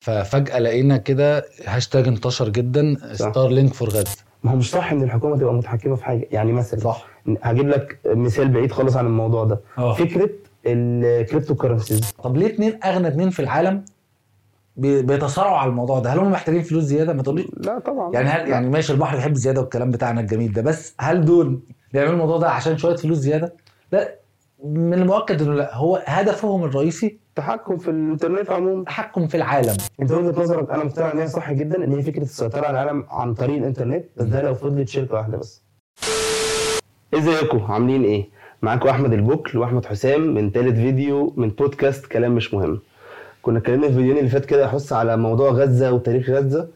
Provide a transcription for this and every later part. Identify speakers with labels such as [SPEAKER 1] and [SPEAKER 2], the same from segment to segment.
[SPEAKER 1] ففجأة لقينا كده هاشتاج انتشر جدا. Starlink for غزة
[SPEAKER 2] ما هو مش صح إن الحكومة تبقى متحكمة في حاجة. يعني مثلا
[SPEAKER 1] صح.
[SPEAKER 2] هجيب لك مثال بعيد خالص عن الموضوع ده.
[SPEAKER 1] آه.
[SPEAKER 2] فكرة ال cryptocurrencies
[SPEAKER 1] طب ليه اتنين أغنى اتنين في العالم بي- بيتصارعوا على الموضوع ده؟ هل هم محتاجين فلوس زيادة؟ ما تقولي
[SPEAKER 2] لا طبعا.
[SPEAKER 1] يعني هل يعني ماشي البحر بيحب الزياده والكلام بتاعنا الجميل ده بس هل دول بيعملوا الموضوع ده عشان شوية فلوس زيادة؟ لا. من المؤكد إنه لا هو هدفهم الرئيسي
[SPEAKER 2] التحكم في الانترنت عموما
[SPEAKER 1] التحكم في العالم.
[SPEAKER 2] انت وجهة نظرك أنا مقتنع إن هي صح جدا إن هي فكرة السيطره على العالم عن طريق الإنترنت بس ده لو فضلت شركة واحدة بس. ازيكم عاملين إيه؟ معاكم أحمد البكل وأحمد حسام من تالت فيديو من بودكاست كلام مش مهم. كنا اتكلمنا في الفيديوهين اللي فات كده يحث على موضوع غزة وتاريخ غزة.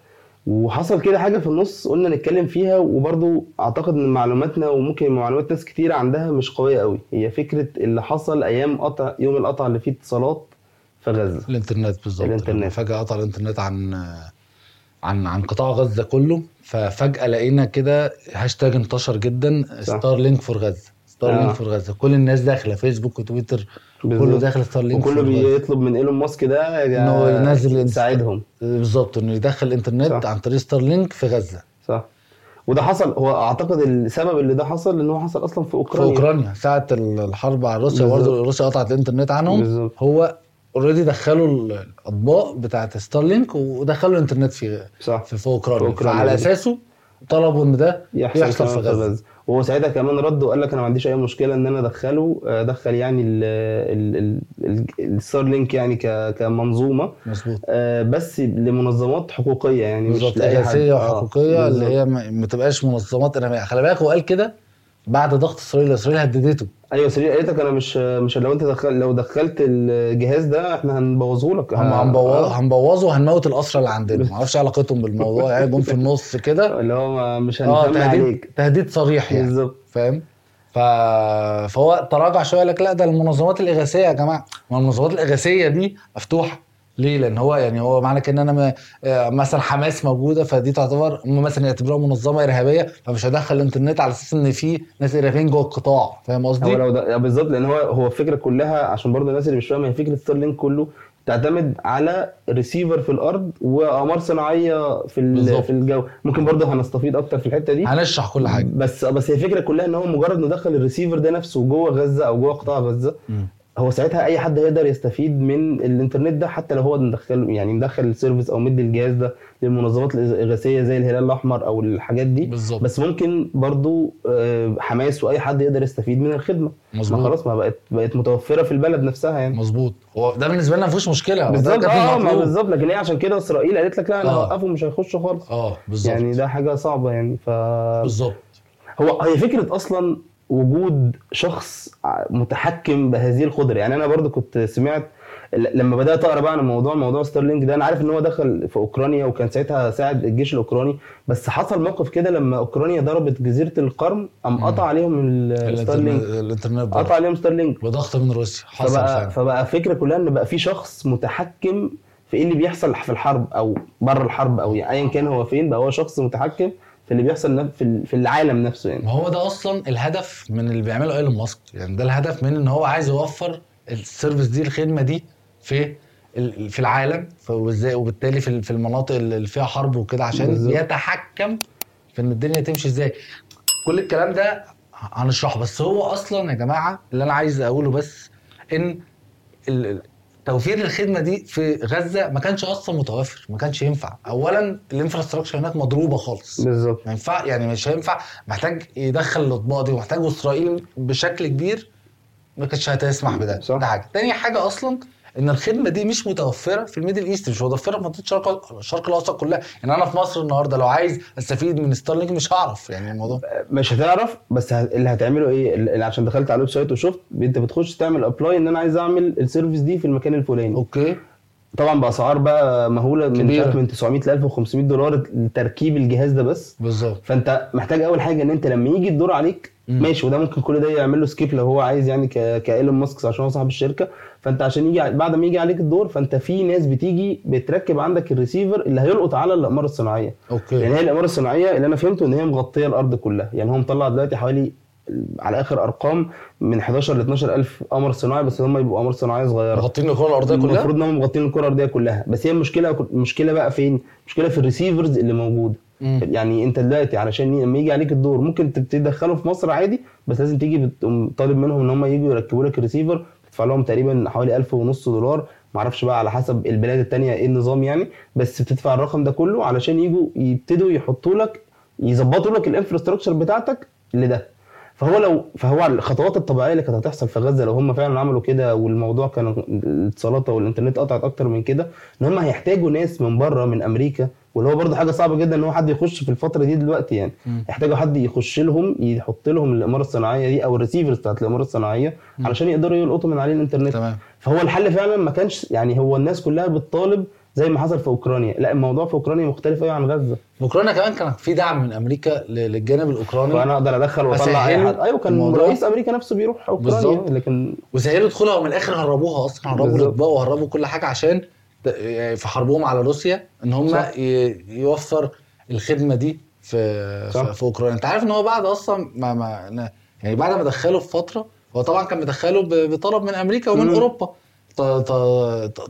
[SPEAKER 2] وحصل كده حاجة في النص قلنا نتكلم فيها وبرضو أعتقد إن معلوماتنا وممكن معلومات ناس كتير عندها مش قوية قوي هي فكرة اللي حصل أيام قطع يوم القطع اللي فيه اتصالات في غزة
[SPEAKER 1] الإنترنت بالظبط
[SPEAKER 2] الإنترنت.
[SPEAKER 1] لما فجأة قطع الإنترنت عن عن عن قطاع غزة كله ففجأة لقينا كده هاشتاج انتشر جدا. Starlink for غزة Star
[SPEAKER 2] آه.
[SPEAKER 1] link for غزة كل الناس داخلة فيسبوك وتويتر كله. داخل Starlink
[SPEAKER 2] وكله. بيطلب من إيلون ماسك ده يا
[SPEAKER 1] إنه ينزل
[SPEAKER 2] يساعدهم
[SPEAKER 1] بالظبط إنه يدخل الانترنت
[SPEAKER 2] صح.
[SPEAKER 1] عن طريق Starlink في غزة
[SPEAKER 2] صح وده حصل هو أعتقد السبب اللي ده حصل ان هو حصل أصلا في
[SPEAKER 1] في
[SPEAKER 2] أوكرانيا
[SPEAKER 1] أوكرانيا ساعة الحرب على روسيا. برضه روسيا قطعت الإنترنت عنهم
[SPEAKER 2] بالظبط
[SPEAKER 1] هو already دخلوا الأطباق بتاعت Starlink ودخلوا الإنترنت في
[SPEAKER 2] صح
[SPEAKER 1] في, في أوكرانيا
[SPEAKER 2] في أوكرانيا.
[SPEAKER 1] فعلى أساسه طلبوا إن ده
[SPEAKER 2] يحصل,
[SPEAKER 1] يحصل في غزة.
[SPEAKER 2] وهو ساعتها كمان رد وقال لك أنا ما عنديش أي مشكلة إن أنا أدخله ادخل يعني ال Starlink يعني كمنظومة
[SPEAKER 1] مظبوط.
[SPEAKER 2] آه، بس لمنظمات حقوقية يعني مش لأي حد.
[SPEAKER 1] اغاثيه
[SPEAKER 2] آه،
[SPEAKER 1] وحقوقيه اللي. هي ما تبقاش منظمات ارهابيه خلي بالك هو قال كده بعد ضغط إسرائيل إسرائيل هددته.
[SPEAKER 2] أيوه سرير قالت لك أنا مش مش لو أنت دخل لو دخلت الجهاز ده إحنا هنبوظه لك
[SPEAKER 1] هم
[SPEAKER 2] ه-
[SPEAKER 1] هنبوظ
[SPEAKER 2] آه.
[SPEAKER 1] هنبوظه وهنموت الاسرى اللي عندنا. ما أعرفش إيه علاقتهم بالموضوع يعني جم في النص كده.
[SPEAKER 2] اللي هو مش هنسمي
[SPEAKER 1] تهديد
[SPEAKER 2] عليك.
[SPEAKER 1] تهديد صريح يعني
[SPEAKER 2] بالظبط.
[SPEAKER 1] فاهم؟ ف... فهو تراجع شوية لك لا ده المنظمات الإغاثية يا جماعة. ما المنظمات الإغاثية دي مفتوحة. ليه؟ لأن هو يعني هو معنى كده ان أنا م- آه، مثلا حماس موجودة فدي تعتبر هم مثلا يعتبروها منظمة إرهابية فمش هدخل الإنترنت على أساس إن في ناس إرهابيين جوه القطاع فاهم
[SPEAKER 2] هو
[SPEAKER 1] قصدي؟
[SPEAKER 2] لو ده بالظبط لأن هو هو الفكرة كلها عشان برضه الناس اللي مش فاهمة هي فكرة Starlink كله تعتمد على ريسيفر في الأرض وأقمار صناعية في ال-
[SPEAKER 1] بالظبط.
[SPEAKER 2] في الجو ممكن برضه هنستفيد أكتر في الحتة دي
[SPEAKER 1] هنشرح كل حاجة
[SPEAKER 2] بس بس هي الفكرة كلها إن هو مجرد إنه دخل الريسيفر ده نفسه جوه غزة أو جوه قطاع غزة
[SPEAKER 1] مم.
[SPEAKER 2] هو ساعتها أي حد هيقدر يستفيد من الإنترنت ده حتى لو هو مدخل يعني مدخل ال service أو مدي الجهاز ده للمنظمات الإغاثية زي الهلال الأحمر أو الحاجات دي.
[SPEAKER 1] بالظبط.
[SPEAKER 2] بس ممكن برضو آه، حماس وأي حد يقدر يستفيد من الخدمة. ما
[SPEAKER 1] مظبوط.
[SPEAKER 2] خلاص ما بقت بقت متوفرة في البلد نفسها يعني.
[SPEAKER 1] مظبوط. هو ده بالنسبة لنا ما فيهوش مشكله
[SPEAKER 2] بالظبط. آه ما. بالظبط. لكن هي عشان كده إسرائيل قالت لك لا أنا
[SPEAKER 1] آه.
[SPEAKER 2] هوقفهم مش هيخشوا خالص.
[SPEAKER 1] آه بالظبط.
[SPEAKER 2] يعني ده حاجة صعبة يعني. ف
[SPEAKER 1] بالظبط.
[SPEAKER 2] هو هي فكرة أصلا وجود شخص متحكم بهذه القدرة. يعني أنا برضو كنت سمعت لما بدأت أقرأ بقى عن موضوع موضوع Starlink ده أنا عارف إن هو دخل في أوكرانيا وكان ساعتها ساعد الجيش الأوكراني بس حصل موقف كده لما أوكرانيا ضربت جزيرة القرم قام. قطع عليهم Starlink
[SPEAKER 1] الانترنت
[SPEAKER 2] قطع. عليهم Starlink
[SPEAKER 1] بضغط من روسيا. حصل
[SPEAKER 2] فبقى
[SPEAKER 1] فعلا.
[SPEAKER 2] فبقى الفكرة كلها إن بقى في شخص متحكم في إيه اللي بيحصل في الحرب أو بره الحرب أو يعني ايا كان هو فين بقى هو شخص متحكم في اللي بيحصل في في العالم نفسه يعني.
[SPEAKER 1] ما هو ده أصلا الهدف من اللي بيعمله إيلون ماسك. يعني ده الهدف من إن هو عايز يوفر ال service دي الخدمة دي في في العالم. وإزاي؟ وبالتالي في في المناطق اللي فيها حرب وكده عشان
[SPEAKER 2] بالظبط.
[SPEAKER 1] يتحكم في إن الدنيا تمشي إزاي. كل الكلام ده هنشرحه. بس هو أصلا يا جماعة اللي أنا عايز أقوله بس إن توفير الخدمة دي في غزة ما كانش أصلا متوفر ما كانش ينفع. اولا ال infrastructure هناك مضروبة خالص.
[SPEAKER 2] بالظبط.
[SPEAKER 1] ما ينفع يعني مش هينفع. محتاج يدخل الأطباق دي ومحتاج إسرائيل بشكل كبير ما كانتش هتسمح بده.
[SPEAKER 2] صح.
[SPEAKER 1] ده حاجة. تاني حاجة أصلا إن الخدمة دي مش متوفرة في ال Middle East مش متوفرة في منطقة الشرق الشرق الأوسط كلها. يعني أنا في مصر النهارده لو عايز أستفيد من Starlink مش هعرف يعني الموضوع.
[SPEAKER 2] مش هتعرف بس اللي هتعمله إيه؟ اللي عشان دخلت على ال website وشفت أنت بتخش تعمل apply إن أنا عايز أعمل ال service دي في المكان الفلاني.
[SPEAKER 1] okay.
[SPEAKER 2] طبعا بأسعار بقى مهولة من
[SPEAKER 1] كبيرة.
[SPEAKER 2] من 900 ل 1500 دولار لتركيب الجهاز ده بس.
[SPEAKER 1] بالظبط.
[SPEAKER 2] فأنت محتاج أول حاجة إن أنت لما يجي الدور عليك
[SPEAKER 1] مم.
[SPEAKER 2] ماشي وده ممكن كل ده يعمل له skip لو هو عايز يعني ك كإيلون ماسك عشان هو صاحب الشركة. فأنت عشان يجي بعد ما يجي عليك الدور فأنت في ناس بتيجي بتركب عندك الريسيفر اللي هيلقط على الاقمار الصناعية.
[SPEAKER 1] okay.
[SPEAKER 2] يعني هي الاقمار الصناعية اللي أنا فهمته إن هي مغطية الأرض كلها. يعني هو مطلع دلوقتي حوالي على آخر أرقام من 11 ل 12 ألف قمر صناعي بس هم يبقوا قمر صناعيه صغيرة.
[SPEAKER 1] مغطين الكرة الأرضية كلها؟
[SPEAKER 2] المفروض إن هم مغطين الكرة الأرضية كلها. بس هي المشكلة المشكلة بقى فين؟ المشكلة في ال receivers اللي موجودة.
[SPEAKER 1] مم.
[SPEAKER 2] يعني أنت دلوقتي علشان لما يجي عليك الدور ممكن تبتدي تدخله في مصر عادي بس لازم تيجي طالب منهم إن هم يجوا يركبوا لك الريسيفر تدفع لهم تقريبا حوالي 1000 ونص دولار. معرفش بقى على حسب البلاد التانية إيه النظام يعني بس بتدفع الرقم ده كله علشان يجوا يبتدوا يحطوا لك يظبطوا لك ال infrastructure بتاعتك لده. فهو لو فهو الخطوات الطبيعية اللي كانت هتحصل في غزة لو هم فعلا عملوا كده والموضوع كان الاتصالات والانترنت قطعت أكتر من كده إن هم هيحتاجوا ناس من بره من أمريكا واللي هو برضه حاجة صعبة جدا إن هو حد يخش في الفترة دي دلوقتي يعني. يحتاجوا حد يخش لهم يحط لهم الاقمار الصناعية دي أو الريسيفرز بتاعت الاقمار
[SPEAKER 1] الصناعية.
[SPEAKER 2] علشان يقدروا يلقطوا من عليه الإنترنت
[SPEAKER 1] تمام
[SPEAKER 2] فهو الحل فعلا ما كانش يعني هو الناس كلها بتطالب زي ما حصل في أوكرانيا لا الموضوع في أوكرانيا مختلف قوي عن
[SPEAKER 1] غزة أوكرانيا كمان كان في دعم من أمريكا للجانب
[SPEAKER 2] الأوكراني فأنا أقدر أدخل وأطلع
[SPEAKER 1] أي
[SPEAKER 2] حد أيوه كان. رئيس أمريكا نفسه بيروح أوكرانيا
[SPEAKER 1] بالظبط.
[SPEAKER 2] لكن
[SPEAKER 1] وسهلوا دخولها ومن الآخر هربوها أصلا هربوا. الأطباق وهربوا كل حاجة عشان يعني في حربهم على روسيا إن هم
[SPEAKER 2] صح.
[SPEAKER 1] يوفر الخدمة دي في
[SPEAKER 2] صح.
[SPEAKER 1] في, أوكرانيا أنت عارف إن هو بعد أصلا ما, ما يعني بعد ما دخله في فترة هو طبعا كان مدخله بطلب من أمريكا ومن
[SPEAKER 2] مم.
[SPEAKER 1] أوروبا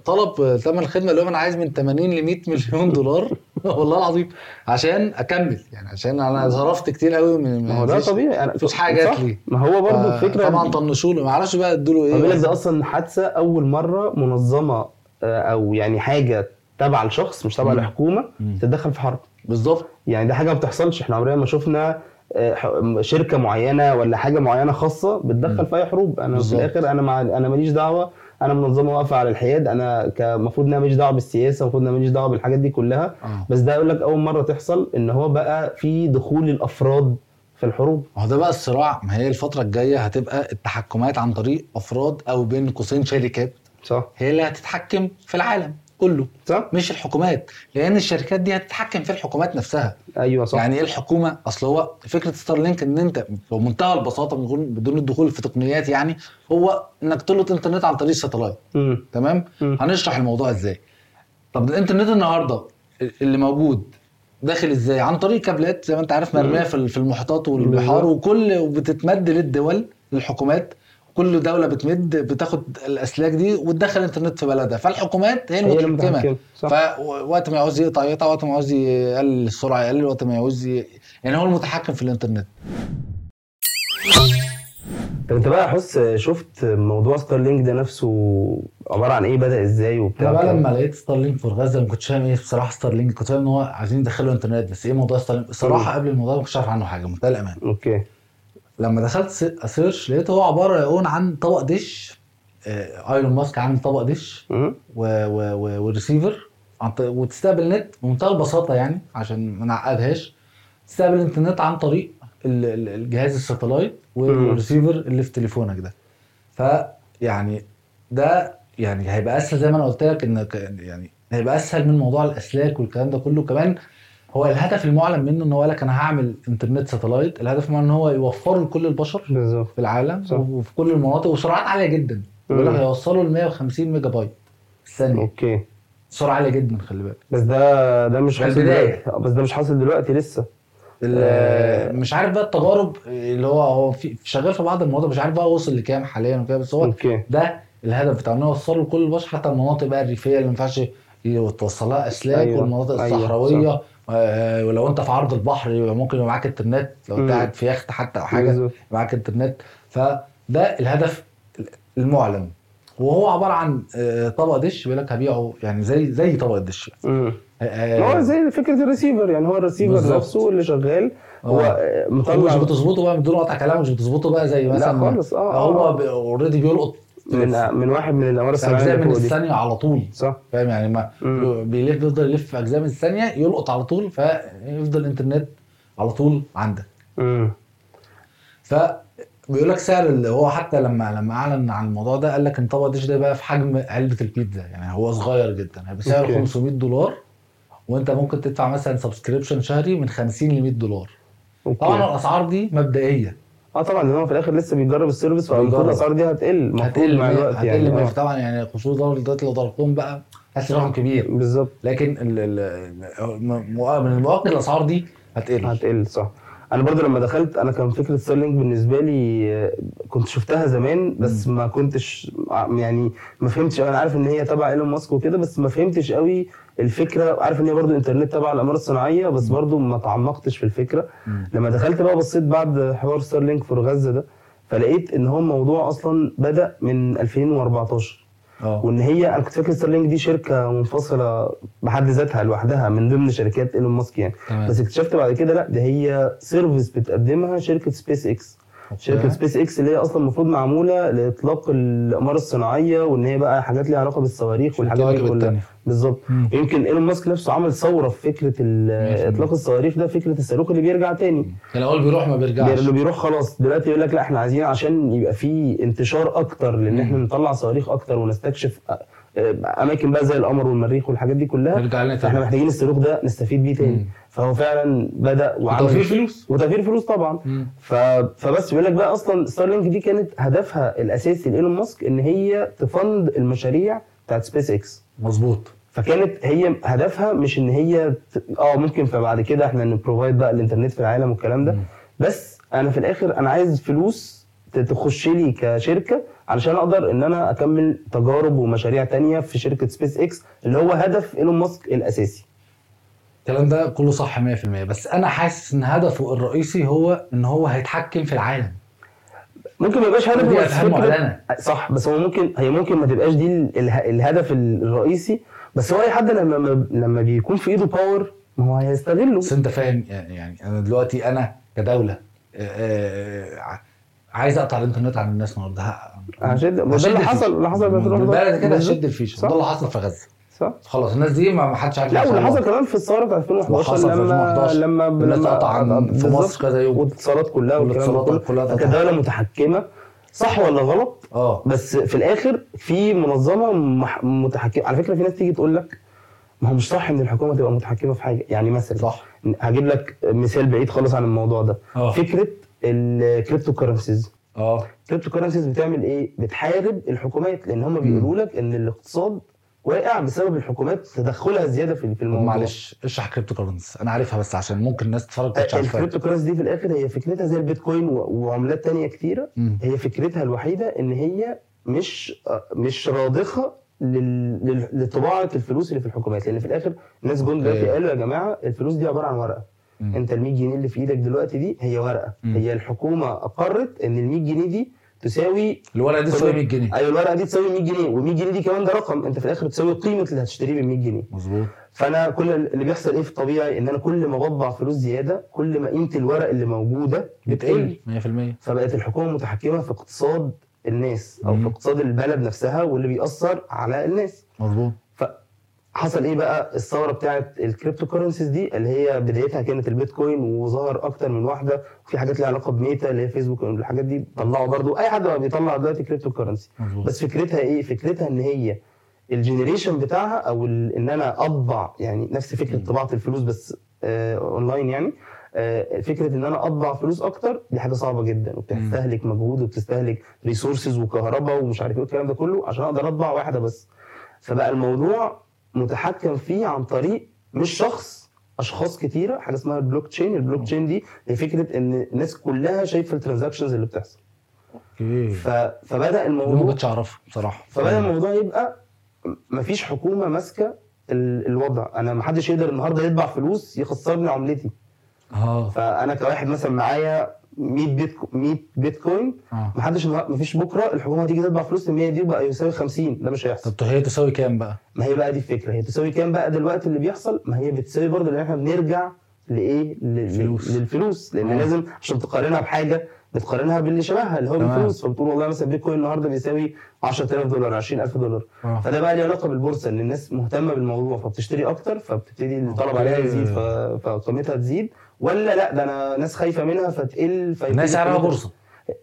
[SPEAKER 1] طلب ثمن الخدمة اللي هو أنا عايز من 80 ل 100 مليون دولار والله العظيم عشان أكمل يعني عشان أنا صرفت كتير قوي من
[SPEAKER 2] ما هو ده طبيعي
[SPEAKER 1] أنا
[SPEAKER 2] صح.
[SPEAKER 1] جات لي.
[SPEAKER 2] ما هو برضه
[SPEAKER 1] ف-
[SPEAKER 2] الفكرة
[SPEAKER 1] طبعا طنشوا له ما أعرفش بقى ادوا له
[SPEAKER 2] بيقول لك
[SPEAKER 1] إيه
[SPEAKER 2] ده أصلا حادثة أول مرة منظمة آه، أو يعني حاجة تبع لشخص مش تبع
[SPEAKER 1] مم.
[SPEAKER 2] لحكومه
[SPEAKER 1] مم.
[SPEAKER 2] تتدخل في حرب
[SPEAKER 1] بالظبط
[SPEAKER 2] يعني ده حاجة ما بتحصلش إحنا عمرنا ما شفنا آه، شركة معينة ولا حاجة معينة خاصة بتدخل. في أي حروب أنا
[SPEAKER 1] بالظبط.
[SPEAKER 2] في الآخر أنا مع أنا ماليش دعوة أنا منظمه واقفه على الحياد. أنا المفروض إن أنا ماليش دعوة بالسياسة المفروض إن أنا ماليش دعوة بالحاجات دي كلها.
[SPEAKER 1] آه.
[SPEAKER 2] بس ده يقول لك أول مرة تحصل إن هو بقى في دخول الأفراد في الحروب.
[SPEAKER 1] ما هو ده بقى الصراع. ما هي الفترة الجاية هتبقى التحكمات عن طريق أفراد أو بين قوسين شركات
[SPEAKER 2] صح.
[SPEAKER 1] هي اللي هتتحكم في العالم. كله.
[SPEAKER 2] صح؟
[SPEAKER 1] مش الحكومات. لأن الشركات دي هتتحكم في الحكومات نفسها.
[SPEAKER 2] أيوه صح.
[SPEAKER 1] يعني إيه الحكومة؟ أصل هو فكرة ستارلينك إن أنت بمنتهى البساطة من بدون الدخول في تقنيات يعني هو إنك تلقط إنترنت عن طريق ال satellite
[SPEAKER 2] امم
[SPEAKER 1] تمام؟
[SPEAKER 2] مم.
[SPEAKER 1] هنشرح الموضوع إزاي. طب الإنترنت النهاردة اللي موجود داخل إزاي؟ عن طريق كابلات زي ما أنت عارف
[SPEAKER 2] مرمية.
[SPEAKER 1] في ال- في المحيطات والبحار. وكل وبتتمد للدول للحكومات. كل دولة بتمد بتاخد الأسلاك دي وتدخل انترنت في بلدها. فالحكومات هي المتحكمه. فوقت ما يعوز يقطع يقطع وقت ما يعوز يقلل السرعة يقلل وقت ما يعوز ي... يعني هو المتحكم في الإنترنت.
[SPEAKER 2] طب انت بقى حس شفت موضوع ستارلينك ده نفسه عبارة عن إيه؟ بدأ إزاي وبتاع؟
[SPEAKER 1] أنا بقى؟ لما لقيت ستارلينك في غزة ما كنتش فاهم إيه بصراحة ستارلينك كنت فاهم إن هو عايزين يدخلوا إنترنت بس إيه موضوع ستارلينك الصراحه قبل الموضوع ما كنتش عارف عنه حاجة منتهى الامان
[SPEAKER 2] أوكي.
[SPEAKER 1] لما دخلت س- ا search لقيت هو عبارة يكون عن طبق دش ايلون ماسك عامل طبق دش وريسيفر وتستقبل نت بمنتهى البساطة يعني عشان ما نعقدهاش. تستقبل الإنترنت عن طريق ال- ال- الجهاز ال satellite وال receiver اللي في تليفونك ده. فيعني ده يعني هيبقى أسهل زي ما أنا قلت لك انك يعني هيبقى أسهل من موضوع الأسلاك والكلام ده كله. كمان هو الهدف المعلن منه إن هو قال لك أنا هعمل انترنت satellite الهدف منه إن هو يوفره لكل البشر
[SPEAKER 2] بالظبط.
[SPEAKER 1] في العالم
[SPEAKER 2] صح.
[SPEAKER 1] وفي كل المناطق وسرعات عالية جدا. بيقول لك
[SPEAKER 2] مم.
[SPEAKER 1] هيوصلوا ل 150 ميجا بايت في الثانية
[SPEAKER 2] أوكي.
[SPEAKER 1] سرعة عالية جدا خلي بالك.
[SPEAKER 2] بس ده ده مش حاصل. دلوقتي. آه، بس ده مش حاصل دلوقتي لسه. آه.
[SPEAKER 1] مش عارف بقى التجارب اللي هو هو في شغال في بعض المناطق مش عارف بقى وصل لكام حاليا وكده بس هو
[SPEAKER 2] okay.
[SPEAKER 1] ده الهدف بتاع انه يوصله لكل البشر حتى المناطق بقى الريفية اللي ما ينفعش توصلها أسلاك
[SPEAKER 2] أيوة،
[SPEAKER 1] والمناطق
[SPEAKER 2] أيوة،
[SPEAKER 1] الصحراوية آه، ولو أنت في عرض البحر يبقى ممكن يبقى معاك إنترنت لو
[SPEAKER 2] أنت.
[SPEAKER 1] قاعد في يخت حتى أو
[SPEAKER 2] حاجة.
[SPEAKER 1] معاك إنترنت فده الهدف المعلن وهو عبارة عن آه، طبق دش بيقول لك هبيعه يعني زي زي طبق الدش. آه،
[SPEAKER 2] هو زي فكرة الريسيفر يعني هو الريسيفر. نفسه اللي شغال هو
[SPEAKER 1] هو مش
[SPEAKER 2] مطلع
[SPEAKER 1] بتظبطه بقى بدون قطع كلام مش بتظبطه بقى زي مثلا
[SPEAKER 2] لا خالص آه
[SPEAKER 1] هو. already بيلقط
[SPEAKER 2] من من واحد من
[SPEAKER 1] في
[SPEAKER 2] أجزاء
[SPEAKER 1] من الثانية على طول.
[SPEAKER 2] صح.
[SPEAKER 1] فاهم؟ يعني ما. بيلف بيفضل يلف في أجزاء من الثانية يلقط على طول فيفضل الإنترنت على طول عندك.
[SPEAKER 2] مم.
[SPEAKER 1] فبيقول لك سعر اللي هو حتى لما لما أعلن عن الموضوع ده قال لك إن طبق ديش ده بقى في حجم علبة البيتزا. يعني هو صغير جدا. هيبقى سعره
[SPEAKER 2] okay.
[SPEAKER 1] 500 دولار وأنت ممكن تدفع مثلا subscription شهري من 50 ل 100 دولار. طبعا الأسعار دي مبدئية.
[SPEAKER 2] آه طبعا هو في الآخر لسه بيجرب ال service
[SPEAKER 1] فالمفروض.
[SPEAKER 2] الأسعار دي هتقل
[SPEAKER 1] هتقل
[SPEAKER 2] مع الوقت
[SPEAKER 1] هتقل
[SPEAKER 2] يعني. آه.
[SPEAKER 1] طبعا يعني 500 دولار دلوقتي لو ضربتهم بقى هتحس رقم كبير.
[SPEAKER 2] بالظبط.
[SPEAKER 1] لكن من المؤكد الأسعار دي هتقل.
[SPEAKER 2] هتقل صح. أنا برضو لما دخلت أنا كان فكرة ستارلينك بالنسبة لي آه، كنت شفتها زمان بس ما كنتش ع- يعني ما فهمتش أنا عارف إن هي تبع إيلون ماسك وكده بس ما فهمتش قوي الفكرة عارف إن هي برضو انترنت تبع الاقمار الصناعية بس برضو ما تعمقتش في الفكرة. لما دخلت بقى بصيت بعد حوار ستارلينك في غزة ده فلقيت إن هو الموضوع أصلا بدأ من 2014
[SPEAKER 1] آه.
[SPEAKER 2] وإن هي أنا كنت فاكر ستارلينك دي شركة منفصلة بحد ذاتها لوحدها من ضمن شركات إيلون ماسك يعني.
[SPEAKER 1] تمام.
[SPEAKER 2] بس اكتشفت بعد كده لأ ده هي service بتقدمها شركة سبيس إكس
[SPEAKER 1] شركة.
[SPEAKER 2] سبيس إكس اللي هي أصلا المفروض معمولة لإطلاق الاقمار الصناعية وإن هي بقى حاجات ليها علاقة بالصواريخ والحاجات دي كلها. بالظبط. يمكن إيلون ماسك نفسه عمل ثورة في فكرة ال-
[SPEAKER 1] 100%.
[SPEAKER 2] إطلاق الصواريخ ده فكرة الصاروخ اللي بيرجع تاني.
[SPEAKER 1] كان الأول بيروح ما بيرجعش.
[SPEAKER 2] اللي بيروح خلاص. دلوقتي يقول لك لا إحنا عايزين عشان يبقى في انتشار أكتر لأن إحنا نطلع صواريخ أكتر ونستكشف أ- أماكن بقى زي القمر والمريخ والحاجات دي كلها.
[SPEAKER 1] نرجع لنا تاني.
[SPEAKER 2] محتاجين الصاروخ ده نستفيد بيه تاني.
[SPEAKER 1] مم.
[SPEAKER 2] فهو فعلا بدأ وعمل
[SPEAKER 1] وتوفير فلوس.
[SPEAKER 2] وتوفير فلوس طبعا.
[SPEAKER 1] مم.
[SPEAKER 2] ف... فبس بيقول لك بقى أصلا ستارلينك دي كانت هدفها الأساسي لإيلون ماسك إن هي تفند المشاريع بتاعت سبيس إكس
[SPEAKER 1] مظبوط.
[SPEAKER 2] فكانت هي هدفها مش إن هي آه ممكن فبعد كده إحنا ن provide بقى الإنترنت في العالم والكلام ده. بس أنا في الآخر أنا عايز فلوس تخش لي كشركة علشان أقدر إن أنا أكمل تجارب ومشاريع تانية في شركة سبيس إكس اللي هو هدف إيلون ماسك الأساسي.
[SPEAKER 1] الكلام ده كله صح 100% بس أنا حاسس إن هدفه الرئيسي هو إن هو هيتحكم في العالم.
[SPEAKER 2] ممكن ما يبقاش
[SPEAKER 1] دي
[SPEAKER 2] هدفه بس صح بس هو ممكن هي ممكن ما تبقاش دي ال- اله- الهدف الرئيسي. بس هو أي حد لما ما- لما بيكون في إيده باور ما هو هيستغله.
[SPEAKER 1] بس أنت فاهم يعني أنا دلوقتي أنا كدولة عايز أقطع الإنترنت عن الناس النهارده. ه-
[SPEAKER 2] هشد وده
[SPEAKER 1] هشد
[SPEAKER 2] اللي. حصل اللي حصل في 2011
[SPEAKER 1] بالبلد كده. هشد
[SPEAKER 2] الفيشة.
[SPEAKER 1] ده اللي حصل في غزة.
[SPEAKER 2] صح؟
[SPEAKER 1] خلاص الناس دي ما حدش عارف
[SPEAKER 2] لا واللي حصل. كمان في الثورة بتاعت 2011
[SPEAKER 1] وحصل في
[SPEAKER 2] لما
[SPEAKER 1] 2011
[SPEAKER 2] لما
[SPEAKER 1] الناس
[SPEAKER 2] لما
[SPEAKER 1] قطع في. مصر كذا يوم.
[SPEAKER 2] والاتصالات كلها
[SPEAKER 1] والاتصالات
[SPEAKER 2] كله.
[SPEAKER 1] كلها
[SPEAKER 2] كانت دولة متحكمة. صح ولا غلط؟
[SPEAKER 1] آه.
[SPEAKER 2] بس في الآخر في منظمة مح- متحكمة. على فكرة في ناس تيجي تقول لك ما هو مش صح إن الحكومة تبقى متحكمة في حاجة. يعني مثلا
[SPEAKER 1] صح.
[SPEAKER 2] هجيب لك مثال بعيد خالص عن الموضوع ده.
[SPEAKER 1] آه.
[SPEAKER 2] فكرة ال cryptocurrencies
[SPEAKER 1] آه.
[SPEAKER 2] ال cryptocurrencies بتعمل إيه؟ بتحارب الحكومات. لأن هم بيقولوا لك إن الاقتصاد واقع بسبب الحكومات تدخلها زيادة في الموضوع
[SPEAKER 1] معلش اشرح cryptocurrency أنا عارفها بس عشان ممكن الناس تتفرج تتش عارفها
[SPEAKER 2] الكريبتو كرنسي دي في الآخر هي فكرتها زي البيتكوين وعملات تانية
[SPEAKER 1] كتيرة.
[SPEAKER 2] هي فكرتها الوحيدة إن هي مش مش راضخة لل- لطباعة الفلوس اللي في الحكومات لأن في الآخر الناس جم دلوقتي
[SPEAKER 1] okay.
[SPEAKER 2] قالوا يا جماعة الفلوس دي عبارة عن
[SPEAKER 1] ورقة.
[SPEAKER 2] أنت ال 100 جنيه اللي في إيدك دلوقتي دي هي
[SPEAKER 1] ورقة.
[SPEAKER 2] هي الحكومة أقرت إن ال 100 جنيه دي تساوي
[SPEAKER 1] الورقة دي تساوي 100 جنيه.
[SPEAKER 2] أيوه الورقة دي تساوي 100 جنيه وال 100 جنيه دي كمان ده رقم. أنت في الآخر بتساوي قيمة اللي هتشتريه ب 100 جنيه.
[SPEAKER 1] مظبوط.
[SPEAKER 2] فأنا كل اللي بيحصل إيه في الطبيعي؟ إن أنا كل ما بطبع فلوس زيادة كل ما قيمة الورق اللي موجودة بتقل.
[SPEAKER 1] بتقل 100%
[SPEAKER 2] فبقت الحكومة متحكمة في اقتصاد الناس أو
[SPEAKER 1] مم.
[SPEAKER 2] في اقتصاد البلد نفسها واللي بيأثر على الناس.
[SPEAKER 1] مظبوط.
[SPEAKER 2] فحصل إيه بقى؟ الثورة بتاعت ال cryptocurrencies دي اللي هي بدايتها كانت البيتكوين وظهر أكتر من واحدة وفي حاجات ليها علاقة بميتا اللي هي فيسبوك والحاجات دي طلعوا برضو. أي حد بيطلع دلوقتي
[SPEAKER 1] cryptocurrency
[SPEAKER 2] بس فكرتها إيه؟ فكرتها إن هي ال generation بتاعها أو إن أنا أطبع يعني نفس
[SPEAKER 1] فكرة.
[SPEAKER 2] طباعة الفلوس بس آه اونلاين يعني آه فكرة إن أنا أطبع فلوس أكتر دي حاجة صعبة جدا وبتستهلك مجهود وبتستهلك resources وكهرباء ومش عارف إيه الكلام ده كله عشان أقدر أطبع واحدة بس. فبقى الموضوع متحكم فيه عن طريق مش شخص أشخاص كتيرة حاجة اسمها ال blockchain ال blockchain دي هي فكرة إن الناس كلها شايفة ال transactions اللي بتحصل.
[SPEAKER 1] أوكي.
[SPEAKER 2] ف... فبدأ
[SPEAKER 1] دي ما
[SPEAKER 2] الموضوع
[SPEAKER 1] كنتش أعرفها بصراحة.
[SPEAKER 2] فبدأ الموضوع يبقى مفيش حكومة ماسكة ال- الوضع. أنا محدش يقدر النهارده يطبع فلوس يخسرني عملتي.
[SPEAKER 1] آه.
[SPEAKER 2] فأنا كواحد مثلا معايا 100 بيتكو 100 بيتكوين.
[SPEAKER 1] آه.
[SPEAKER 2] محدش مفيش بكرة الحكومة تيجي تطبع فلوس ال 100 دي بقى يساوي 50 ده مش هيحصل.
[SPEAKER 1] طب هي تساوي كام بقى؟
[SPEAKER 2] ما هي بقى دي الفكرة. هي تساوي كام بقى دلوقتي اللي بيحصل؟ ما هي بتساوي برضه لأن إحنا بنرجع لإيه؟ لل-
[SPEAKER 1] فلوس.
[SPEAKER 2] للفلوس. لأن
[SPEAKER 1] آه.
[SPEAKER 2] لازم عشان تقارنها بحاجة بتقارنها باللي شبهها اللي هو
[SPEAKER 1] تمام.
[SPEAKER 2] بالفلوس. فبتقول والله مثلا بيتكوين النهارده بيساوي 10000 دولار 20000 دولار.
[SPEAKER 1] آه.
[SPEAKER 2] فده بقى ليه علاقة بالبورصة إن الناس مهتمة بالموضوع فبتشتري أكتر فبتبتدي الطلب. عليها يزيد فقيمتها تزيد. ولا لا ده أنا ناس خايفة منها فتقل
[SPEAKER 1] الناس سعرها بورصة.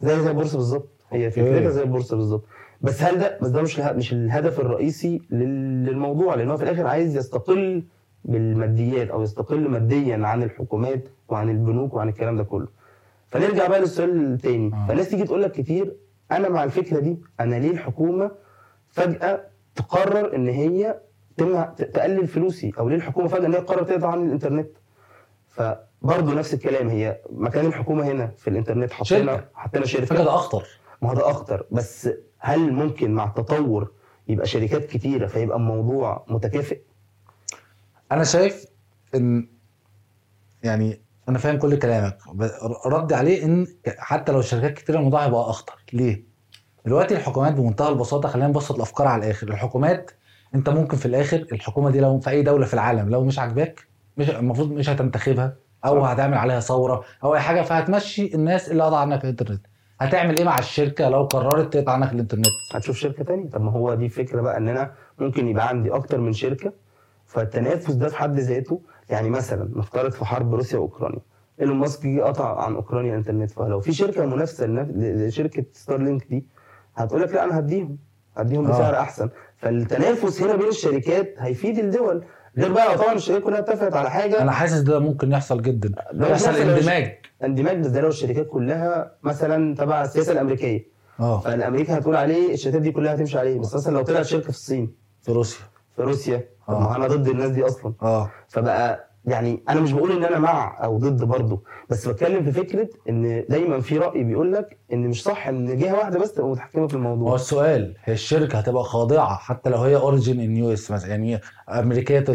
[SPEAKER 2] زي زي البورصه بالظبط. هي. فكرتها زي البورصه بالظبط. بس هل ده بس ده مش مش الهدف الرئيسي لل- للموضوع لأن هو في الآخر عايز يستقل بالماديات أو يستقل ماديا عن الحكومات وعن البنوك وعن الكلام ده كله. فنرجع بقى للسؤال التاني.
[SPEAKER 1] آه.
[SPEAKER 2] فالناس تيجي تقول لك كتير أنا مع الفكرة دي أنا ليه الحكومة فجأة تقرر إن هي تقلل فلوسي؟ أو ليه الحكومة فجأة إن هي تقرر تقطع عن الإنترنت؟ فبرضه نفس الكلام هي مكان الحكومة هنا في الإنترنت حطينا. حطينا شركة.
[SPEAKER 1] ده أخطر.
[SPEAKER 2] ما هو ده أخطر. بس هل ممكن مع التطور يبقى شركات كتيرة فيبقى الموضوع متكافئ؟
[SPEAKER 1] أنا شايف إن يعني أنا فاهم كل كلامك ردي عليه إن حتى لو الشركات كتير الموضوع هيبقى أخطر. ليه؟ دلوقتي الحكومات بمنتهى البساطة خلينا نبسط الأفكار على الآخر. الحكومات أنت ممكن في الآخر الحكومة دي لو في أي دولة في العالم لو مش عاجباك مش المفروض مش هتنتخبها أو
[SPEAKER 2] صح.
[SPEAKER 1] هتعمل عليها ثورة أو أي حاجة فهتمشي الناس اللي قضى عنك الإنترنت. هتعمل إيه مع الشركة لو قررت تقطع عنك الإنترنت؟
[SPEAKER 2] هتشوف شركة تانية. طب ما هو دي فكرة بقى إن أنا ممكن يبقى عندي أكتر من شركة فالتنافس ده في حد ذاته يعني مثلا نفترض في حرب روسيا وأوكرانيا. إيلون ماسك جه قطع عن أوكرانيا الإنترنت فلو في شركة منافسة لشركة ستارلينك دي هتقول لك لا أنا هديهم. هديهم
[SPEAKER 1] آه.
[SPEAKER 2] بسعر أحسن. فالتنافس هنا بين الشركات هيفيد الدول. غير بقى طبعا الشركات كلها اتفقت على حاجة.
[SPEAKER 1] أنا حاسس ده ممكن يحصل جدا.
[SPEAKER 2] ده
[SPEAKER 1] يحصل اندماج.
[SPEAKER 2] اندماج بس ده لو الشركات كلها مثلا تبع السياسة الأمريكية.
[SPEAKER 1] آه.
[SPEAKER 2] فأمريكا هتقول عليه الشركات دي كلها هتمشي عليه. بس مثلا لو طلعت شركة في الصين.
[SPEAKER 1] في روسيا.
[SPEAKER 2] في روسيا.
[SPEAKER 1] آه.
[SPEAKER 2] ما أنا ضد الناس دي أصلا.
[SPEAKER 1] آه.
[SPEAKER 2] فبقى يعني أنا مش بقول إن أنا مع أو ضد برضه بس بتكلم في فكرة إن دايما في رأي بيقول لك إن مش صح إن جهة واحدة بس تبقى متحكمة في
[SPEAKER 1] هو
[SPEAKER 2] الموضوع
[SPEAKER 1] السؤال هي الشركة هتبقى خاضعة حتى لو هي origin ان US مثلا يعني أمريكية